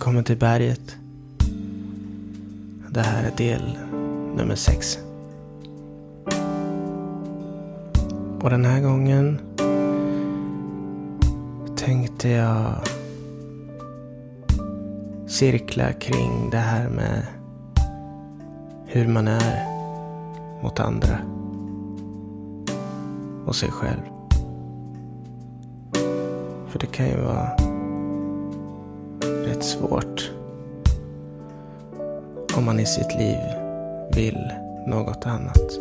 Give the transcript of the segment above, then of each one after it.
Välkommen till berget. Det här är del nummer sex. Och den här gången tänkte jag cirkla kring det här med hur man är mot andra och sig själv. För det kan ju vara rätt svårt om man i sitt liv vill något annat.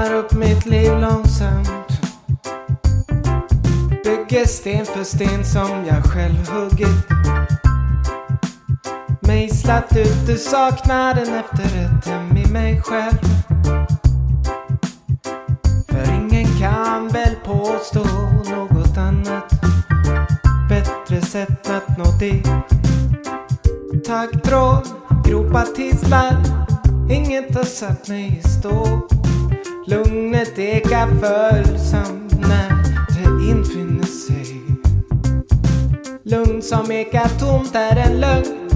Ordnar upp mitt liv långsamt. Bygger sten för sten som jag själv huggit. Mejslat ut ur saknaden efter ett hem i mig själv. För ingen kan väl påstå något annat. Bättre sätt att nå dit. Taggtråd, gropar tislar. Inget har satt mig i stå. Lugnet ekar följsamt när det infinner sig. Lugn som ekar tomt är en lögn.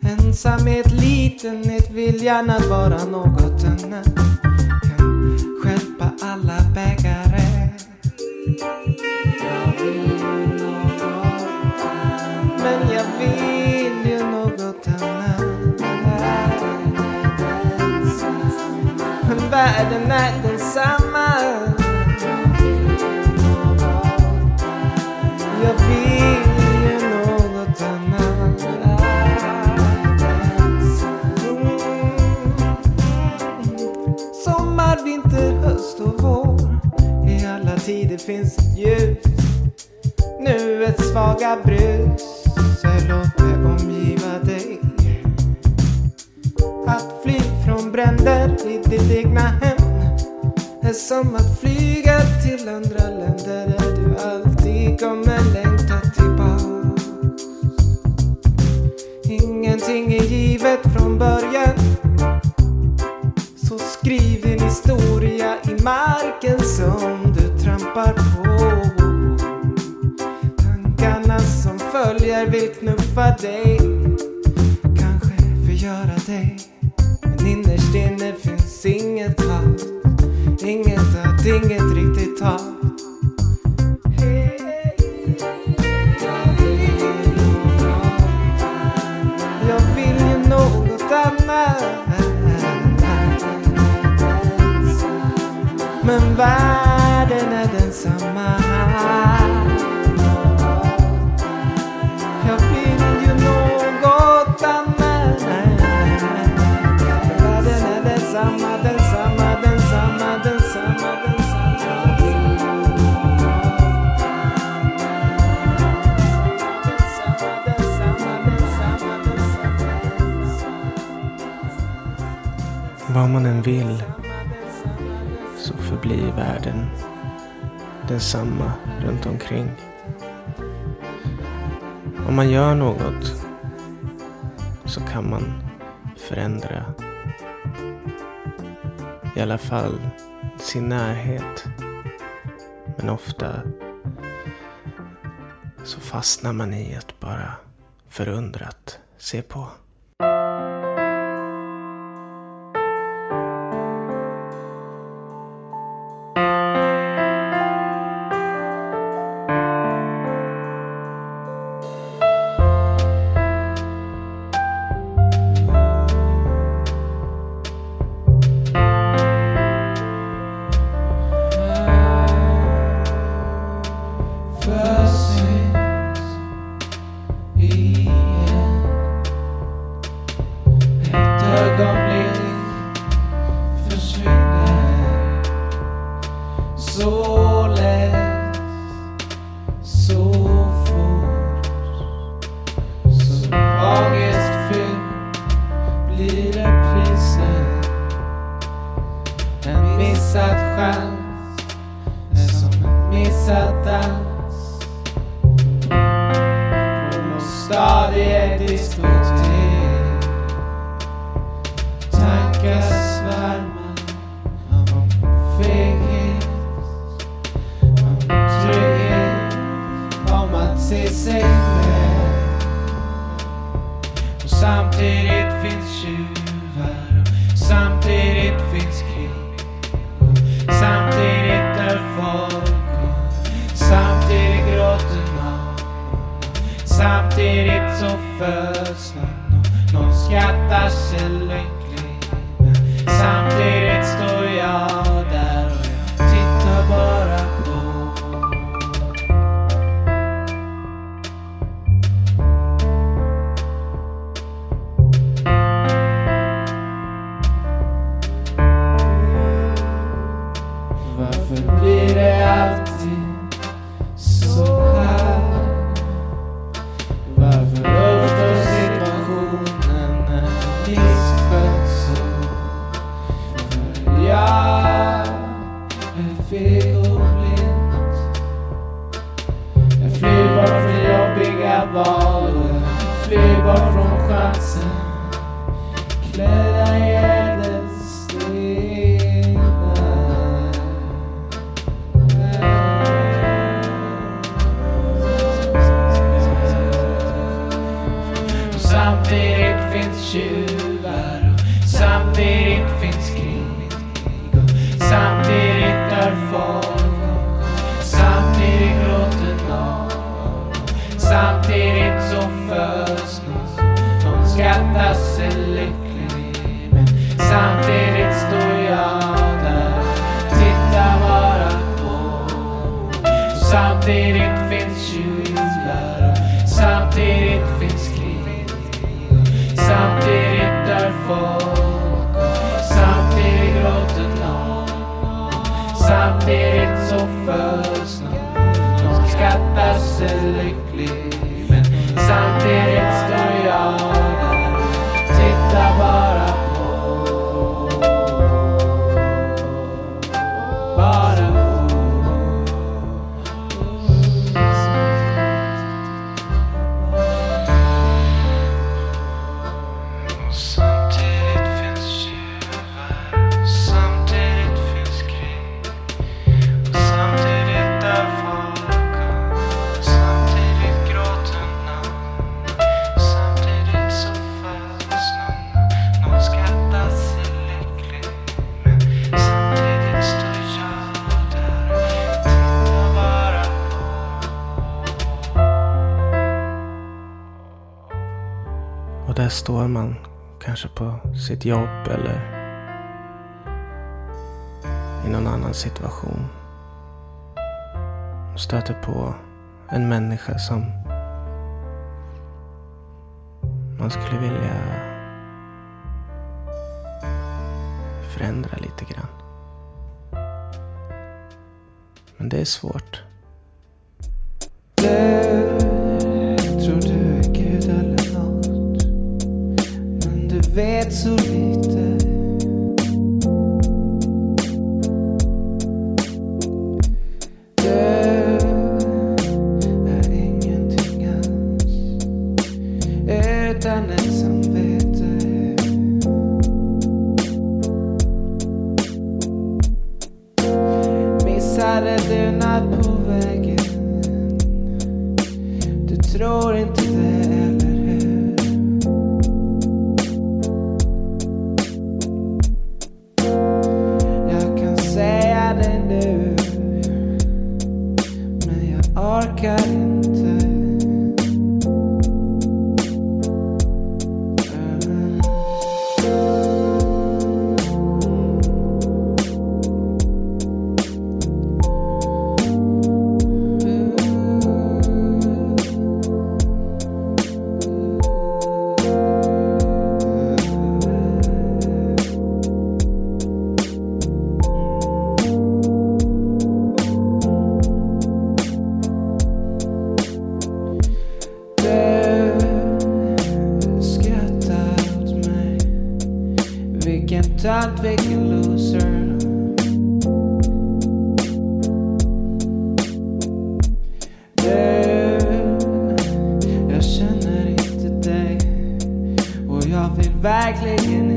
Ensamhet, litenhet, viljan att vara något annat Kan stjälpa alla bägare. Jag vill ju något annat Men jag vill världen är densamma. Jag vill ju något annat. Mm. Sommar, vinter, höst och vår. I alla tider finns ett ljus Nuets svaga brus. Bränder i ditt egna hem är som att flyga till andra länder där du alltid kommer längta tillbaks. Ingenting är givet från början. Så skriv din historia i marken som du trampar på. Tankarna som följer vill knuffa dig kanske förgöra dig innerst inne finns inget hat. Inget att inget riktigt hat. Jag vill ju något annat. Men världen är densamma. Vad man än vill så förblir världen densamma runt omkring. Om man gör något så kan man förändra i alla fall sin närhet. Men ofta så fastnar man i att bara förundrat se på. Samtidigt finns kylar samtidigt finns krig. Samtidigt därför Där står man kanske på sitt jobb eller i någon annan situation. Och stöter på en människa som man skulle vilja förändra lite grann. Men det är svårt. vet så lite. Det är ingenting alls utan ett. Missade du natt på vägen? Du tror inte det. by clicking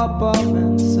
apartments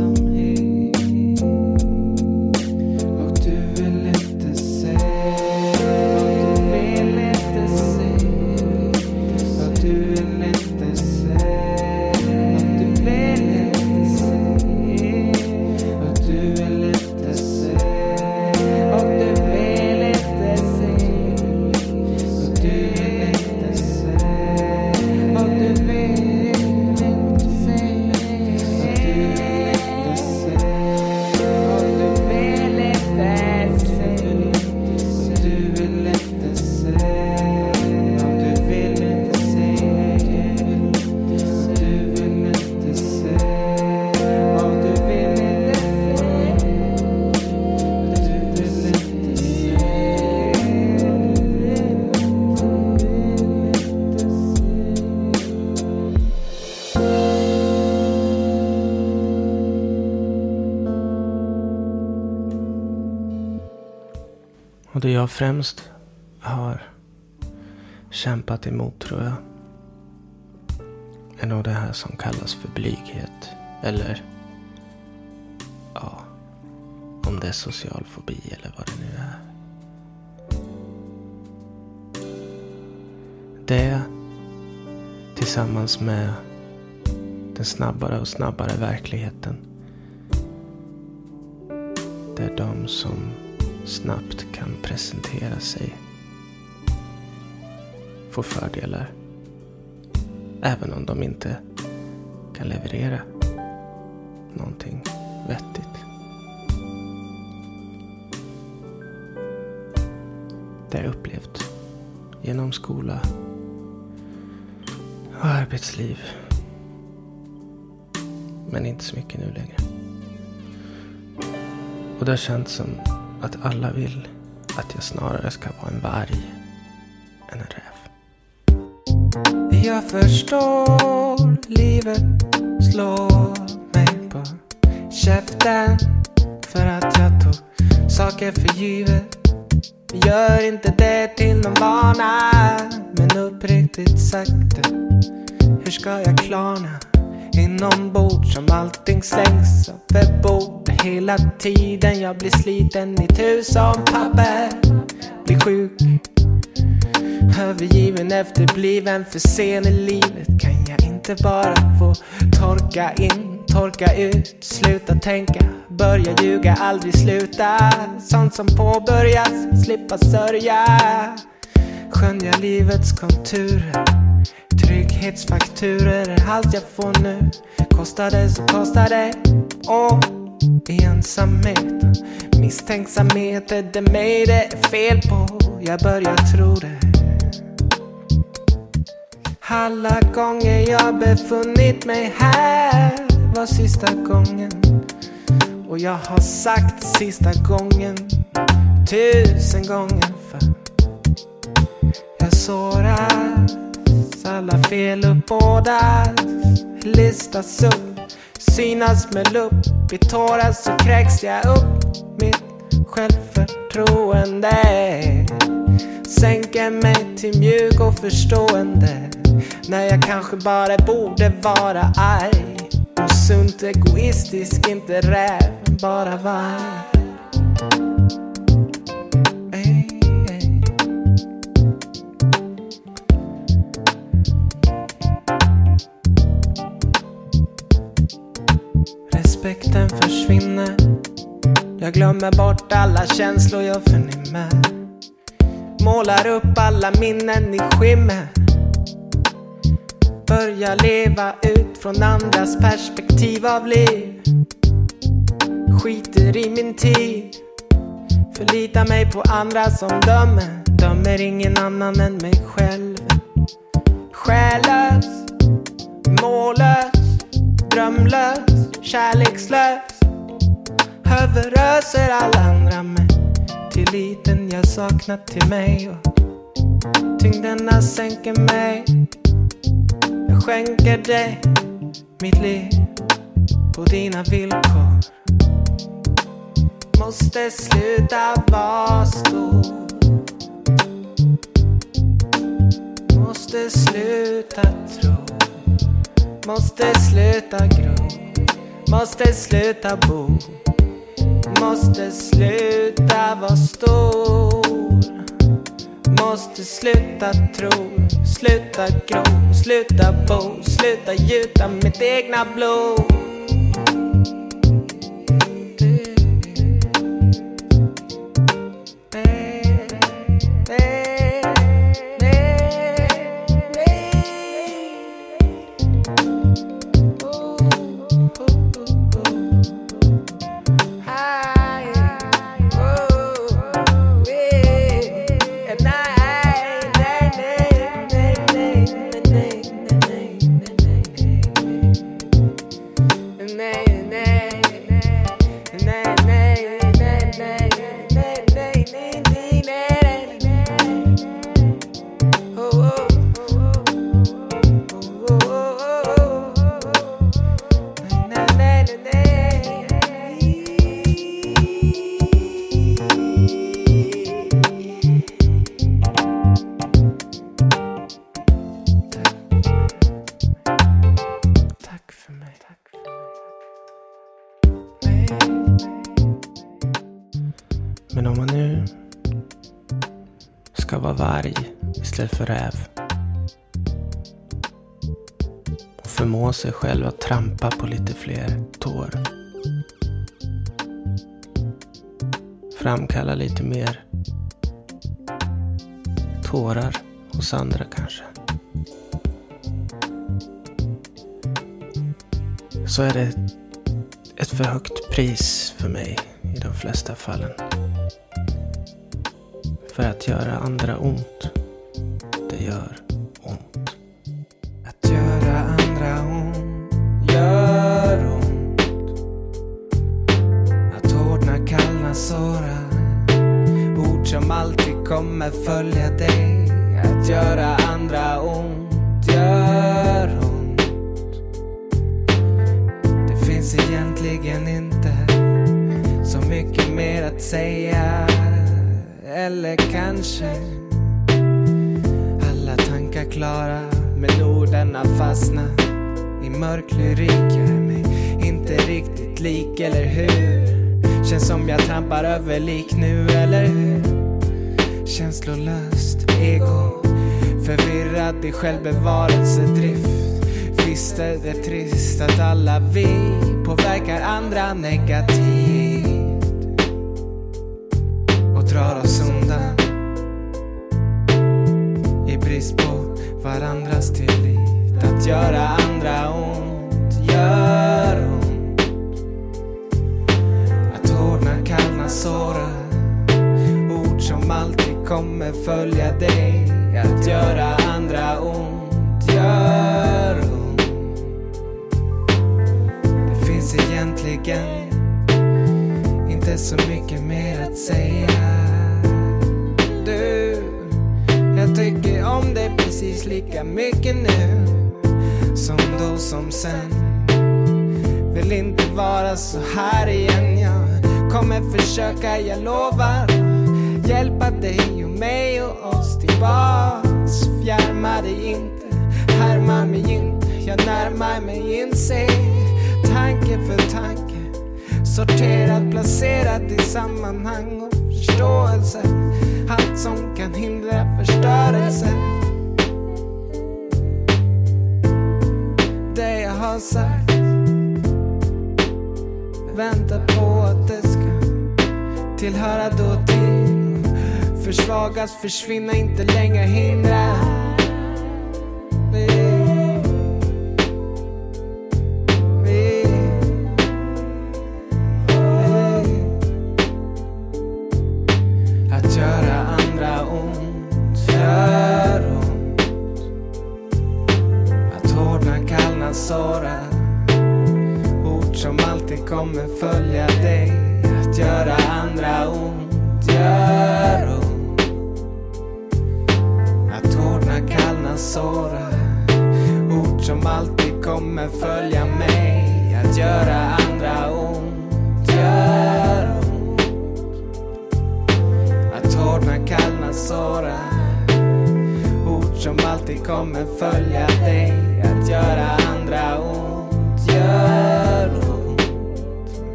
Och det jag främst har kämpat emot tror jag är nog det här som kallas för blyghet. Eller ja, om det är social fobi eller vad det nu är. Det tillsammans med den snabbare och snabbare verkligheten. Det är de som snabbt kan presentera sig får fördelar. Även om de inte kan leverera någonting vettigt. Det har jag upplevt genom skola och arbetsliv. Men inte så mycket nu längre. Och det har känts som att alla vill att jag snarare ska vara en varg än en räv. Jag förstår livet slår mig på käften för att jag tog saker för givet. Gör inte det till någon vana, men uppriktigt sagt, hur ska jag klarna? Inombords som allting slängs överbord. hela tiden. Jag blir sliten i tusen papper, blir sjuk Övergiven, efterbliven, för sen i livet Kan jag inte bara få torka in, torka ut Sluta tänka, börja ljuga, aldrig sluta Sånt som påbörjas, slippa sörja Skönja livets konturer Trygghetsfakturer är allt jag får nu Kostar det så kostar det Och ensamhet. Misstänksamhet är det mig det är fel på. Jag börjar tro det. Alla gånger jag befunnit mig här var sista gången. Och jag har sagt sista gången tusen gånger för. Jag sårar alla fel uppbådas, listas upp, synas med lupp. I tårar så kräks jag upp mitt självförtroende. Sänker mig till mjuk och förstående. När jag kanske bara borde vara arg. Sunt egoistisk, inte räv, bara varg. Respekten försvinner. Jag glömmer bort alla känslor jag förnimmer. Målar upp alla minnen i skimmer. Börjar leva ut från andras perspektiv av liv. Skiter i min tid. Förlitar mig på andra som dömer. Dömer ingen annan än mig själv. Själlös, mållös, drömlös, kärlekslös. Överöser alla andra med tilliten jag saknat till mig. Och tyngderna sänker mig. Jag skänker dig mitt liv på dina villkor. Måste sluta vara stor. Måste sluta tro. Måste sluta gro. Måste sluta bo. Måste sluta vara stor. Måste sluta tro, sluta gro, sluta bo, sluta gjuta mitt egna blod. Sig själv att trampa på lite fler tår. Framkalla lite mer tårar hos andra kanske. Så är det ett för högt pris för mig i de flesta fallen. För att göra andra ont, det gör som alltid kommer följa dig. Att göra andra ont gör ont. Det finns egentligen inte så mycket mer att säga. Eller kanske alla tankar klara men orden har fastnat i mörk lyrik. Jag är mig inte riktigt lik, eller hur? Känns som jag trampar över lik nu, eller hur? Känslolöst ego. Förvirrad i självbevarelsedrift. Visst är det trist att alla vi påverkar andra negativt. Och drar oss undan. I brist på varandras tillit. Att göra följa dig. Att göra andra ont gör ont. Det finns egentligen inte så mycket mer att säga. Du, jag tycker om dig precis lika mycket nu som då som sen. Vill inte vara så här igen. Jag kommer försöka, jag lovar. Hjälpa dig mig och oss tillbaks. Fjärma dig inte, härma mig inte. Jag närmar mig inse tanke för tanke. Sorterat, placerat i sammanhang och förståelse. Allt som kan hindra förstörelse. Det jag har sagt väntar på att det ska tillhöra dåtid. Försvagas, försvinna, inte längre hindra.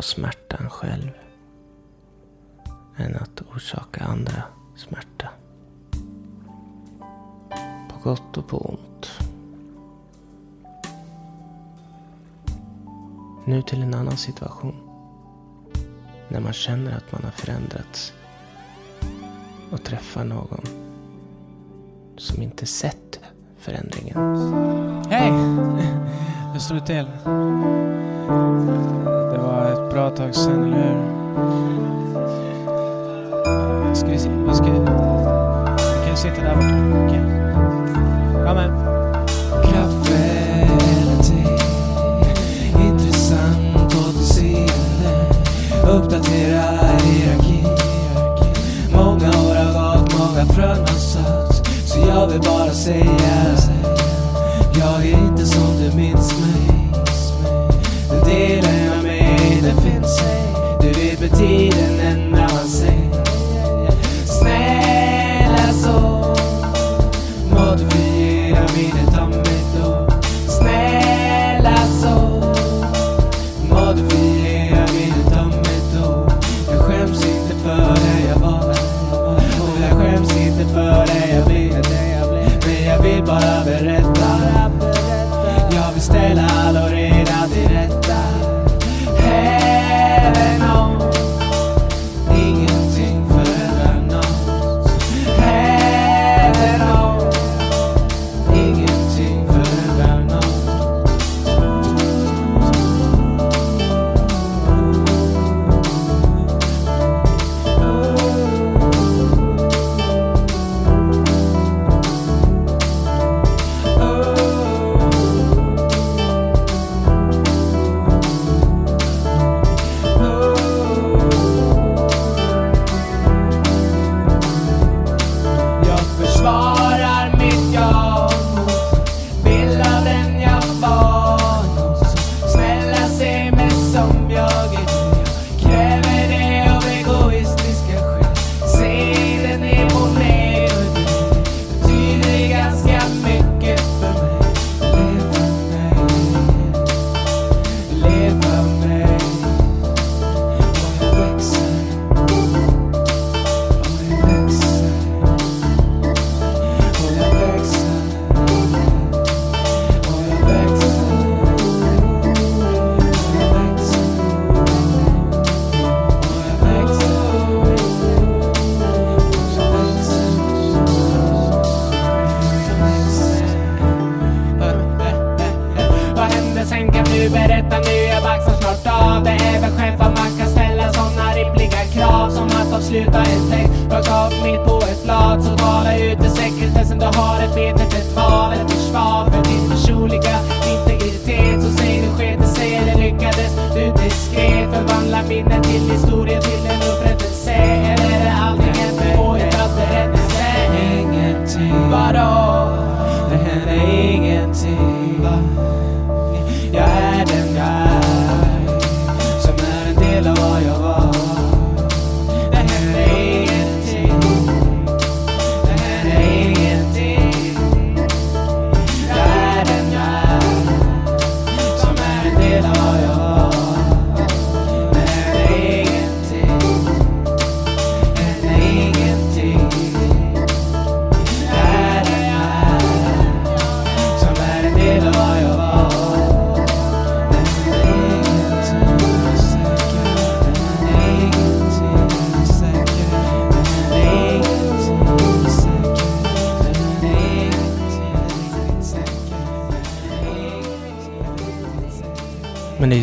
Hellre smärtan själv. Än att orsaka andra smärta. På gott och på ont. Nu till en annan situation. När man känner att man har förändrats. Och träffar någon som inte sett förändringen. Hej! Hur står det till? Det var ett bra tag sedan, eller hur? Eh, ska vi se, vad ska vi... Vi kan sitta där borta. Okej. Okay. Kom här.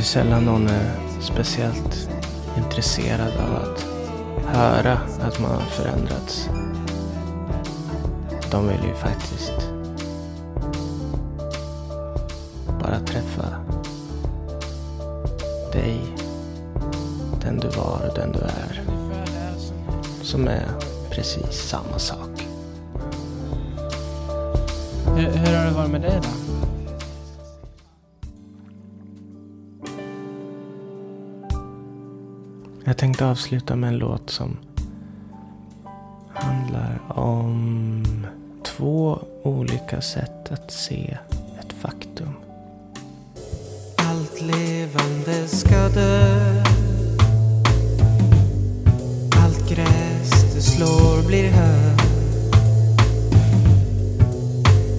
Sällan någon är speciellt intresserad av att höra att man har förändrats. De vill ju faktiskt bara träffa dig, den du var och den du är, som är precis samma sak. Hur, hur har det varit med dig då? Tänkte avsluta med en låt som handlar om två olika sätt att se ett faktum. Allt levande ska dö. Allt gräs du slår blir hö.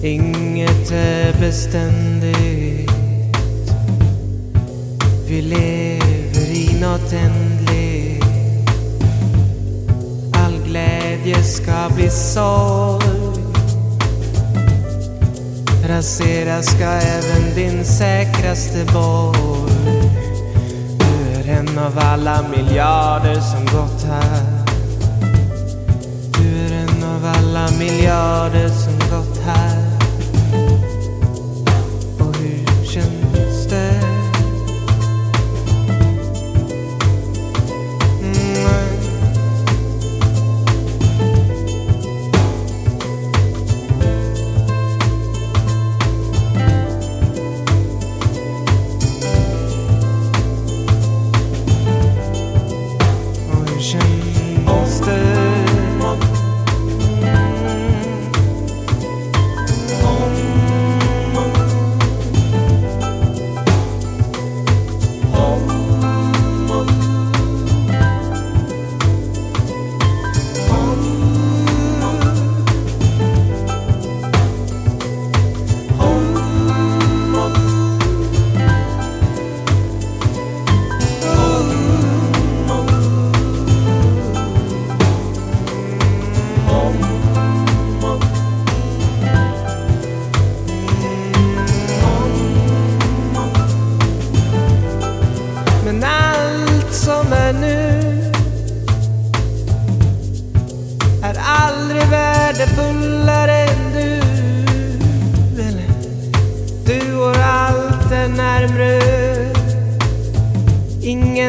Inget är beständigt. Vi lever i något ändligt. Glädje ska bli sorg. Rasera ska även din säkraste borg. Du är en av alla miljarder som gått här. Du är en av alla miljarder som gått här.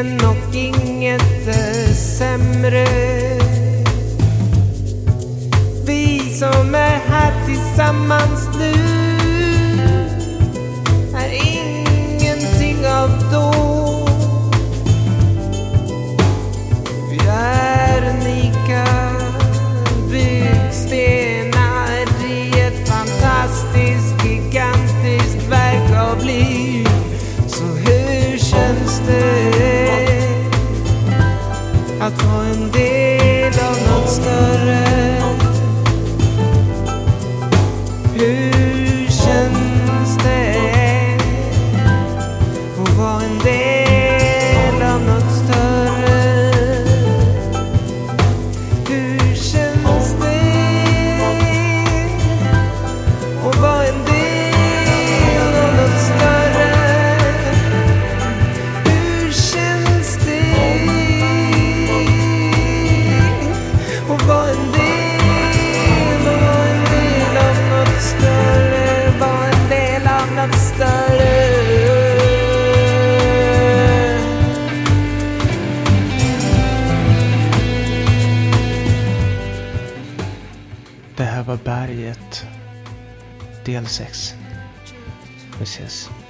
Ingen och inget är sämre. Vi som är här tillsammans nu Berget, del 6. Vi ses. Ciao.